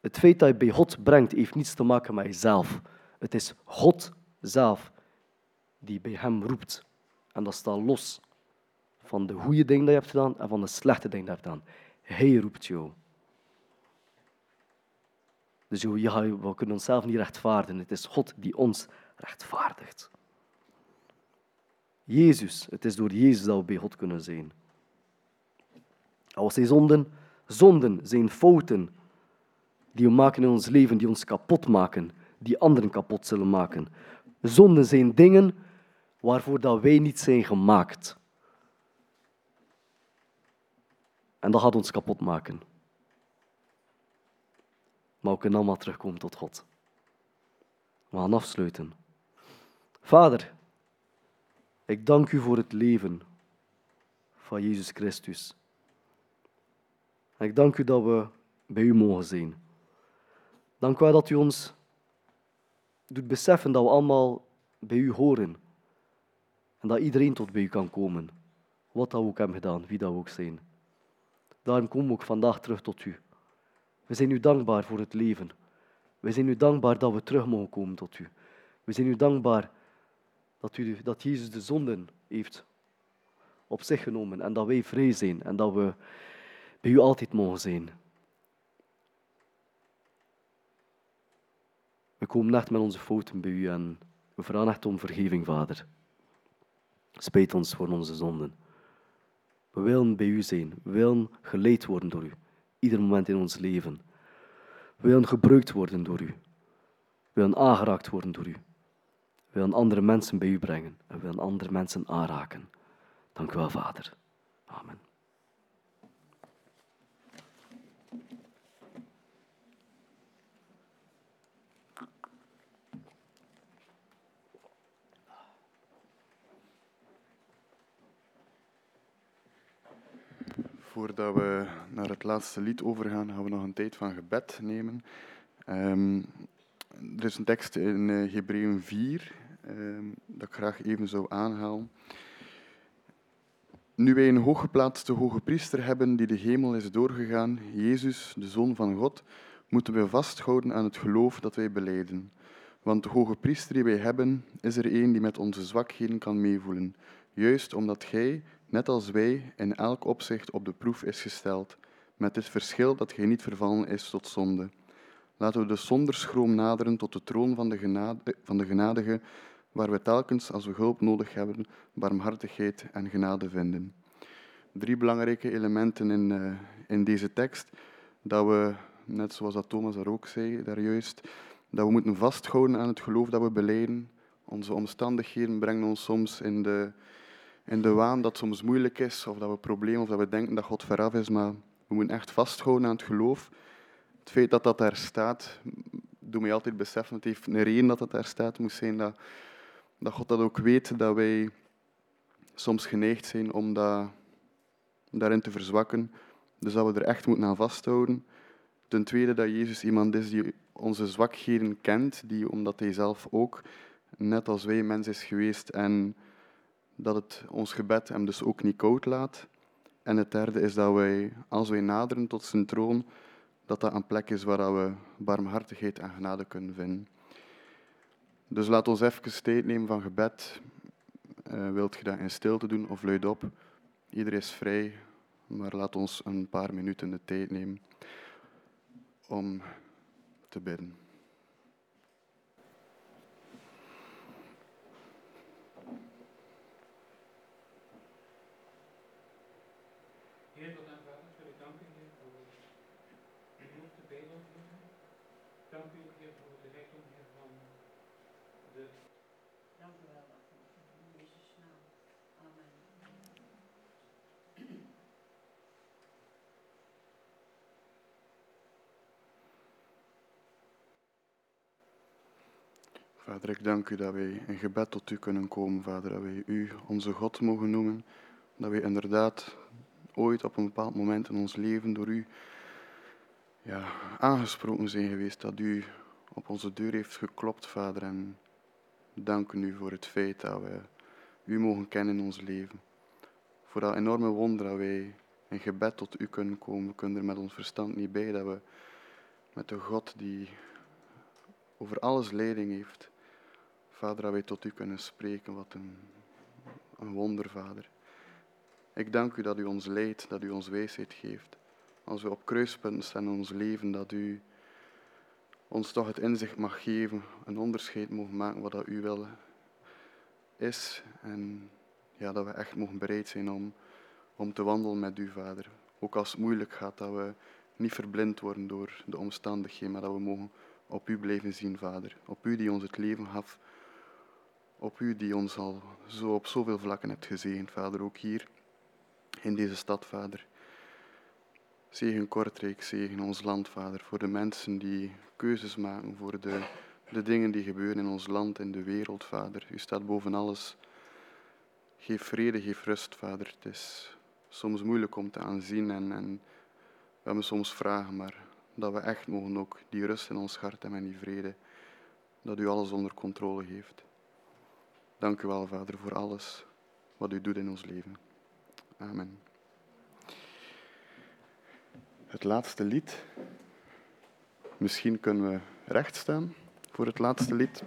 Het feit dat je bij God brengt, heeft niets te maken met jezelf. Het is God zelf die bij hem roept. En dat staat los van de goede dingen die je hebt gedaan en van de slechte dingen die je hebt gedaan. Hij roept jou. Dus we kunnen onszelf niet rechtvaardigen. Het is God die ons rechtvaardigt. Jezus, het is door Jezus dat we bij God kunnen zijn. Als hij zonden, zonden zijn fouten die we maken in ons leven, die ons kapot maken, die anderen kapot zullen maken. Zonden zijn dingen waarvoor dat wij niet zijn gemaakt. En dat gaat ons kapot maken. Maar we kunnen allemaal terugkomen tot God. We gaan afsluiten. Vader, ik dank u voor het leven van Jezus Christus. Ik dank u dat we bij u mogen zijn. Dank u wel dat u ons doet beseffen dat we allemaal bij u horen. En dat iedereen tot bij u kan komen. Wat dat we ook hebben gedaan, wie dat we ook zijn. Daarom komen we ook vandaag terug tot u. We zijn u dankbaar voor het leven. We zijn u dankbaar dat we terug mogen komen tot u. We zijn u dankbaar dat, u, dat Jezus de zonden heeft op zich genomen en dat wij vrij zijn en dat we bij u altijd mogen zijn. We komen nacht met onze fouten bij u en we vragen echt om vergeving, Vader. Spijt ons voor onze zonden. We willen bij u zijn, we willen geleid worden door u. Ieder moment in ons leven. We willen gebruikt worden door u. We willen aangeraakt worden door u. We willen andere mensen bij u brengen. En we willen andere mensen aanraken. Dank u wel, Vader. Amen. Voordat we naar het laatste lied overgaan, gaan we nog een tijd van gebed nemen. Ehm, er is een tekst in uh, Hebreeën 4 ehm, dat ik graag even zou aanhalen. Nu wij een hooggeplaatste hoge priester hebben die de hemel is doorgegaan, Jezus, de Zoon van God, moeten we vasthouden aan het geloof dat wij beleiden. Want de hoge priester die wij hebben, is er een die met onze zwakheden kan meevoelen. Juist omdat gij, net als wij, in elk opzicht op de proef is gesteld, met het verschil dat gij niet vervallen is tot zonde. Laten we dus zonder schroom naderen tot de troon van de, genade, van de genadige, waar we telkens, als we hulp nodig hebben, barmhartigheid en genade vinden. Drie belangrijke elementen in, uh, in deze tekst. Dat we, net zoals dat Thomas daar ook zei, daar juist, dat we moeten vasthouden aan het geloof dat we beleiden. Onze omstandigheden brengen ons soms in de, in de waan dat soms moeilijk is, of dat we problemen, of dat we denken dat God veraf is, maar we moeten echt vasthouden aan het geloof. Het feit dat dat daar staat, doet mij altijd beseffen, het heeft een reden dat het daar staat, moet zijn dat, dat God dat ook weet, dat wij soms geneigd zijn om dat, daarin te verzwakken. Dus dat we er echt moeten aan vasthouden. Ten tweede dat Jezus iemand is die onze zwakheden kent, die omdat hij zelf ook, net als wij, mens is geweest en dat het ons gebed hem dus ook niet koud laat. En het derde is dat wij, als wij naderen tot zijn troon, dat dat een plek is waar we barmhartigheid en genade kunnen vinden. Dus laat ons even tijd nemen van gebed. Uh, wilt je dat in stilte doen of luid op? Iedereen is vrij, maar laat ons een paar minuten de tijd nemen om te bidden. Heer, tot en vader, wil ik danken, Heer, voor uw woord te Bijbel, Heer. Dank u, Heer, voor de rijkdom, Heer, van de... Dank u wel, in Jezus' naam. Amen. Vader, ik dank u dat wij in gebed tot u kunnen komen, Vader, dat wij u onze God mogen noemen, dat wij inderdaad ooit op een bepaald moment in ons leven door u ja, aangesproken zijn geweest, dat u op onze deur heeft geklopt, Vader, en danken u voor het feit dat we u mogen kennen in ons leven. Voor dat enorme wonder dat wij in gebed tot u kunnen komen. We kunnen er met ons verstand niet bij dat we met de God die over alles leiding heeft, Vader, dat wij tot u kunnen spreken. Wat een, een wonder, Vader. Ik dank u dat u ons leidt, dat u ons wijsheid geeft. Als we op kruispunten staan in ons leven, dat u ons toch het inzicht mag geven, een onderscheid mogen maken wat dat u wil is. En ja, dat we echt mogen bereid zijn om, om te wandelen met u, Vader. Ook als het moeilijk gaat, dat we niet verblind worden door de omstandigheden, maar dat we mogen op u blijven zien, Vader. Op u die ons het leven gaf. Op u die ons al zo op zoveel vlakken hebt gezegend, Vader. Ook hier in deze stad, Vader. Zegen Kortrijk, zegen ons land, Vader. Voor de mensen die keuzes maken, voor de, de dingen die gebeuren in ons land, in de wereld, Vader. U staat boven alles. Geef vrede, geef rust, Vader. Het is soms moeilijk om te aanzien en, en we hebben soms vragen, maar dat we echt mogen ook die rust in ons hart hebben en die vrede, dat u alles onder controle heeft. Dank u wel, Vader, voor alles wat u doet in ons leven. Amen. Het laatste lied. Misschien kunnen we recht staan voor het laatste lied.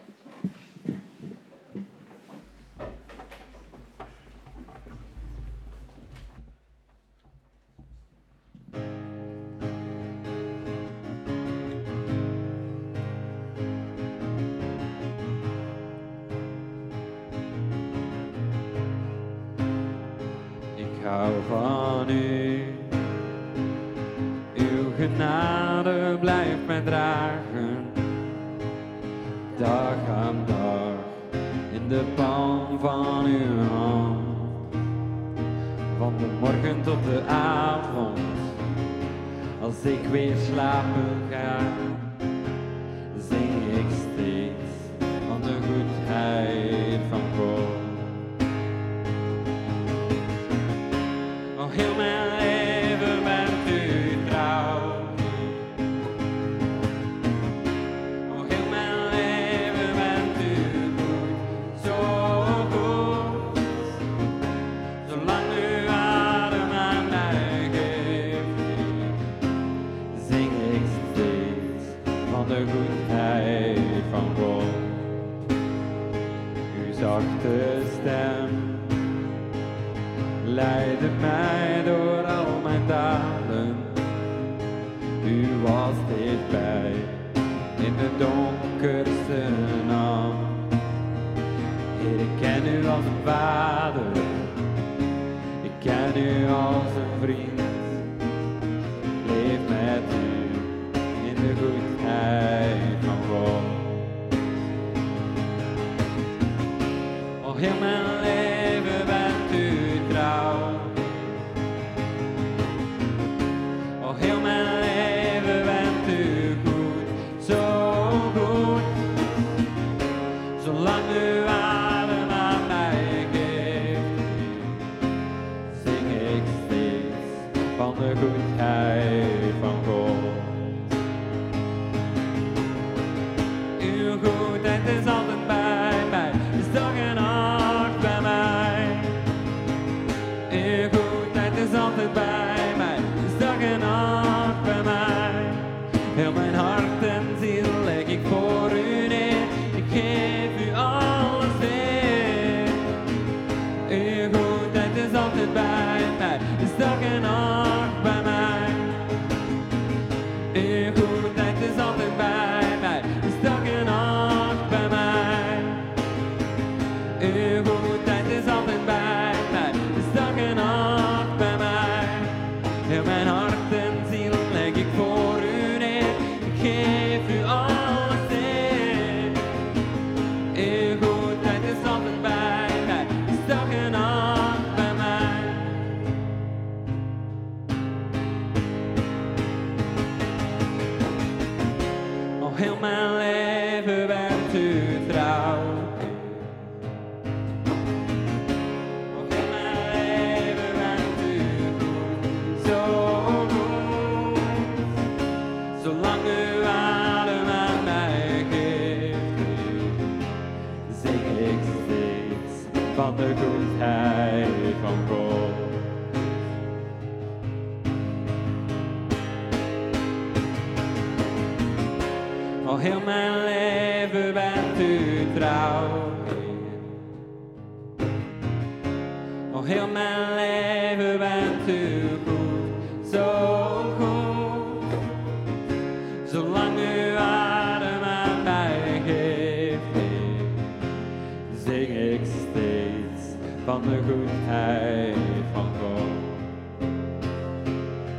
Van de goedheid van God.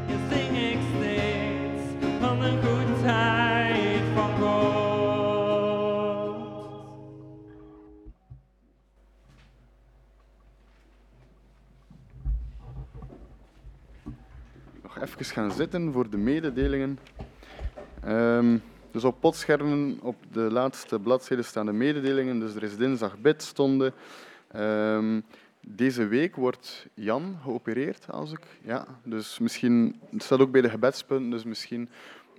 Ja, zing steeds van de goedheid van God. nog even gaan zitten voor de mededelingen. Ehm, dus op potschermen op de laatste bladzijde staan de mededelingen. Dus er is dinsdag bidstonden. Ehm deze week wordt Jan geopereerd, als ik. Ja, dus misschien, het staat ook bij de gebedspunten, dus misschien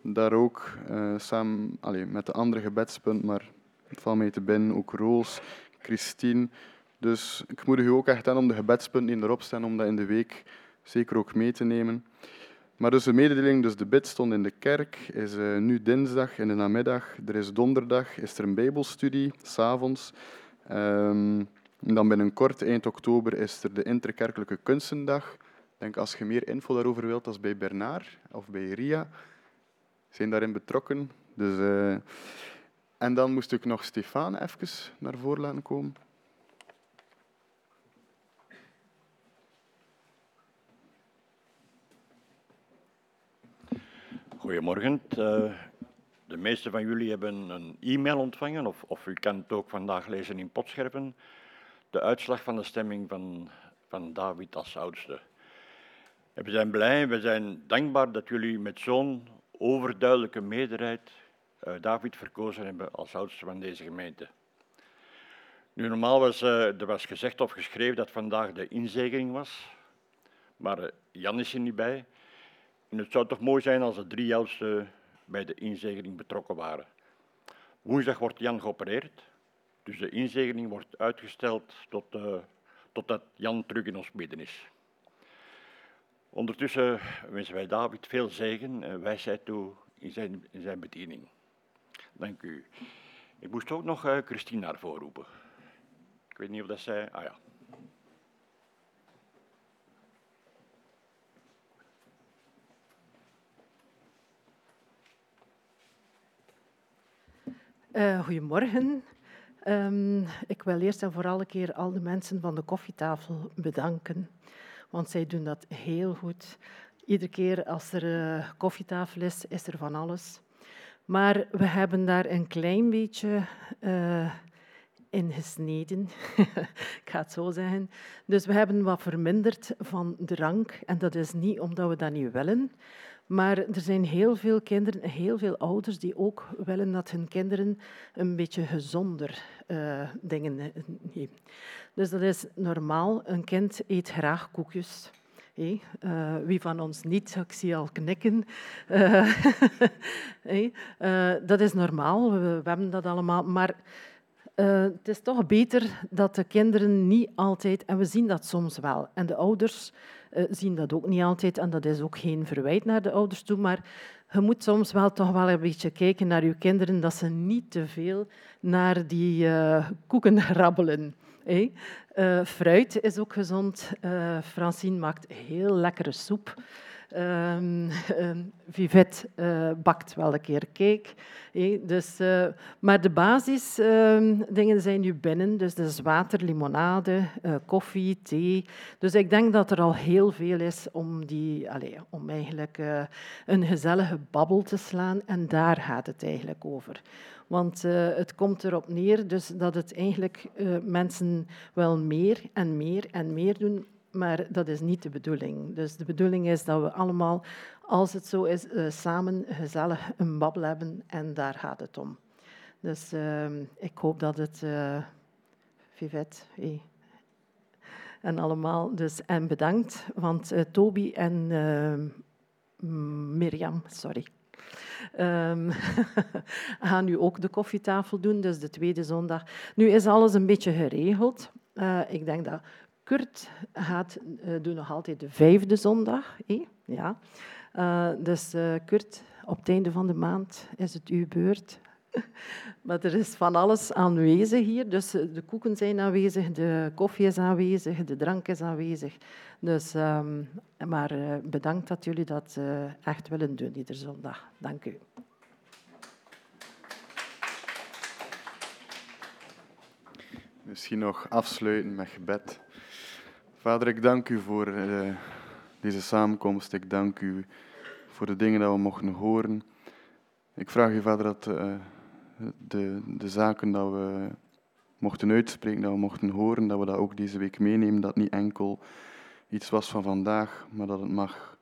daar ook eh, samen allee, met de andere gebedspunten, maar het valt mij te binnen, ook Roos, Christine. Dus ik moedig u ook echt aan om de gebedspunten die erop staan, om dat in de week zeker ook mee te nemen. Maar dus de mededeling, dus de bid stond in de kerk, is eh, nu dinsdag in de namiddag. Er is donderdag, is er een bijbelstudie, s'avonds. Ehm en dan binnenkort, eind oktober, is er de Interkerkelijke Kunstendag. Ik denk, als je meer info daarover wilt, als bij Bernard of bij Ria, zijn daarin betrokken. Dus. Eh, en dan moest ik nog Stefan even naar voren laten komen. Goedemorgen. Eh, de meeste van jullie hebben een e-mail ontvangen, of, of u kan het ook vandaag lezen in Potscherpen. De uitslag van de stemming van, van David als oudste. We zijn blij, we zijn dankbaar dat jullie met zo'n overduidelijke meerderheid eh, David verkozen hebben als oudste van deze gemeente. Nu, normaal was eh, er was gezegd of geschreven dat vandaag de inzegening was, maar eh, Jan is er niet bij. En het zou toch mooi zijn als de drie oudsten bij de inzegening betrokken waren. Woensdag wordt Jan geopereerd, dus de inzegening wordt uitgesteld tot, uh, totdat Jan terug in ons midden is. Ondertussen wensen wij David veel zegen en wijsheid toe in zijn, in zijn bediening. Dank u. Ik moest ook nog uh, Christine naar voren roepen. Ik weet niet of dat zij... Ah ja. Uh, goedemorgen. Um, ik wil eerst en vooral een keer al de mensen van de koffietafel bedanken, want zij doen dat heel goed. Iedere keer als er uh, koffietafel is, is er van alles. Maar we hebben daar een klein beetje uh, in gesneden, ik ga het zo zeggen. Dus we hebben wat verminderd van drank en dat is niet omdat we dat niet willen, maar er zijn heel veel kinderen, heel veel ouders die ook willen dat hun kinderen een beetje gezonder uh, dingen nemen. Dus dat is normaal. Een kind eet graag koekjes. Uh, wie van ons niet? Ik zie al knikken. Dat is normaal, we, hebben dat allemaal. Maar het is toch beter dat de kinderen niet altijd, en we zien dat soms wel, en de ouders zien dat ook niet altijd. En dat is ook geen verwijt naar de ouders toe. Maar je moet soms wel toch wel een beetje kijken naar je kinderen, dat ze niet te veel naar die uh, koeken rabbelen. Uh, fruit is ook gezond. Francine maakt heel lekkere soep. Um, um, Vivette uh, bakt wel een keer cake. Dus, uh, maar de basisdingen um, zijn nu binnen. Dus dat is water, limonade, uh, koffie, thee. Dus ik denk dat er al heel veel is om, die, allez, om eigenlijk een gezellige babbel te slaan. En daar gaat het eigenlijk over. Want het komt erop neer dus dat het eigenlijk mensen wel meer en meer en meer doen maar dat is niet de bedoeling. Dus de bedoeling is dat we allemaal, als het zo is, uh, samen gezellig een babbel hebben en daar gaat het om. Dus uh, ik hoop dat het, uh, Vivette, hey. en allemaal, dus, en bedankt, want uh, Toby en Mirjam, sorry, um, gaan nu ook de koffietafel doen, dus de tweede zondag. Nu is alles een beetje geregeld. Ik denk dat Kurt gaat uh, doen nog altijd de vijfde zondag. Eh? Ja. Uh, dus uh, Kurt, op het einde van de maand is het uw beurt. maar er is van alles aanwezig hier. Dus de koeken zijn aanwezig, de koffie is aanwezig, de drank is aanwezig. Dus, um, maar bedankt dat jullie dat echt willen doen iedere zondag. Dank u. Misschien nog afsluiten met gebed. Vader, ik dank u voor uh, deze samenkomst. Ik dank u voor de dingen die we mochten horen. Ik vraag u, Vader, dat uh, de, de zaken die we mochten uitspreken, dat we mochten horen, dat we dat ook deze week meenemen. Dat niet enkel iets was van vandaag, maar dat het mag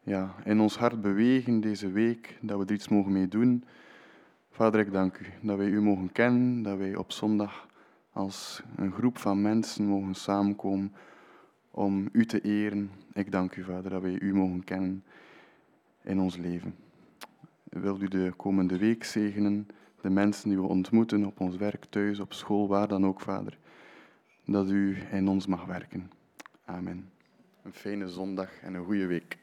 ja, in ons hart bewegen deze week, dat we er iets mogen mee doen. Vader, ik dank u dat wij u mogen kennen, dat wij op zondag als een groep van mensen mogen samenkomen om u te eren. Ik dank u, Vader, dat wij u mogen kennen in ons leven. Wilt u de komende week zegenen, de mensen die we ontmoeten op ons werk, thuis, op school, waar dan ook, Vader, dat u in ons mag werken. Amen. Een fijne zondag en een goede week.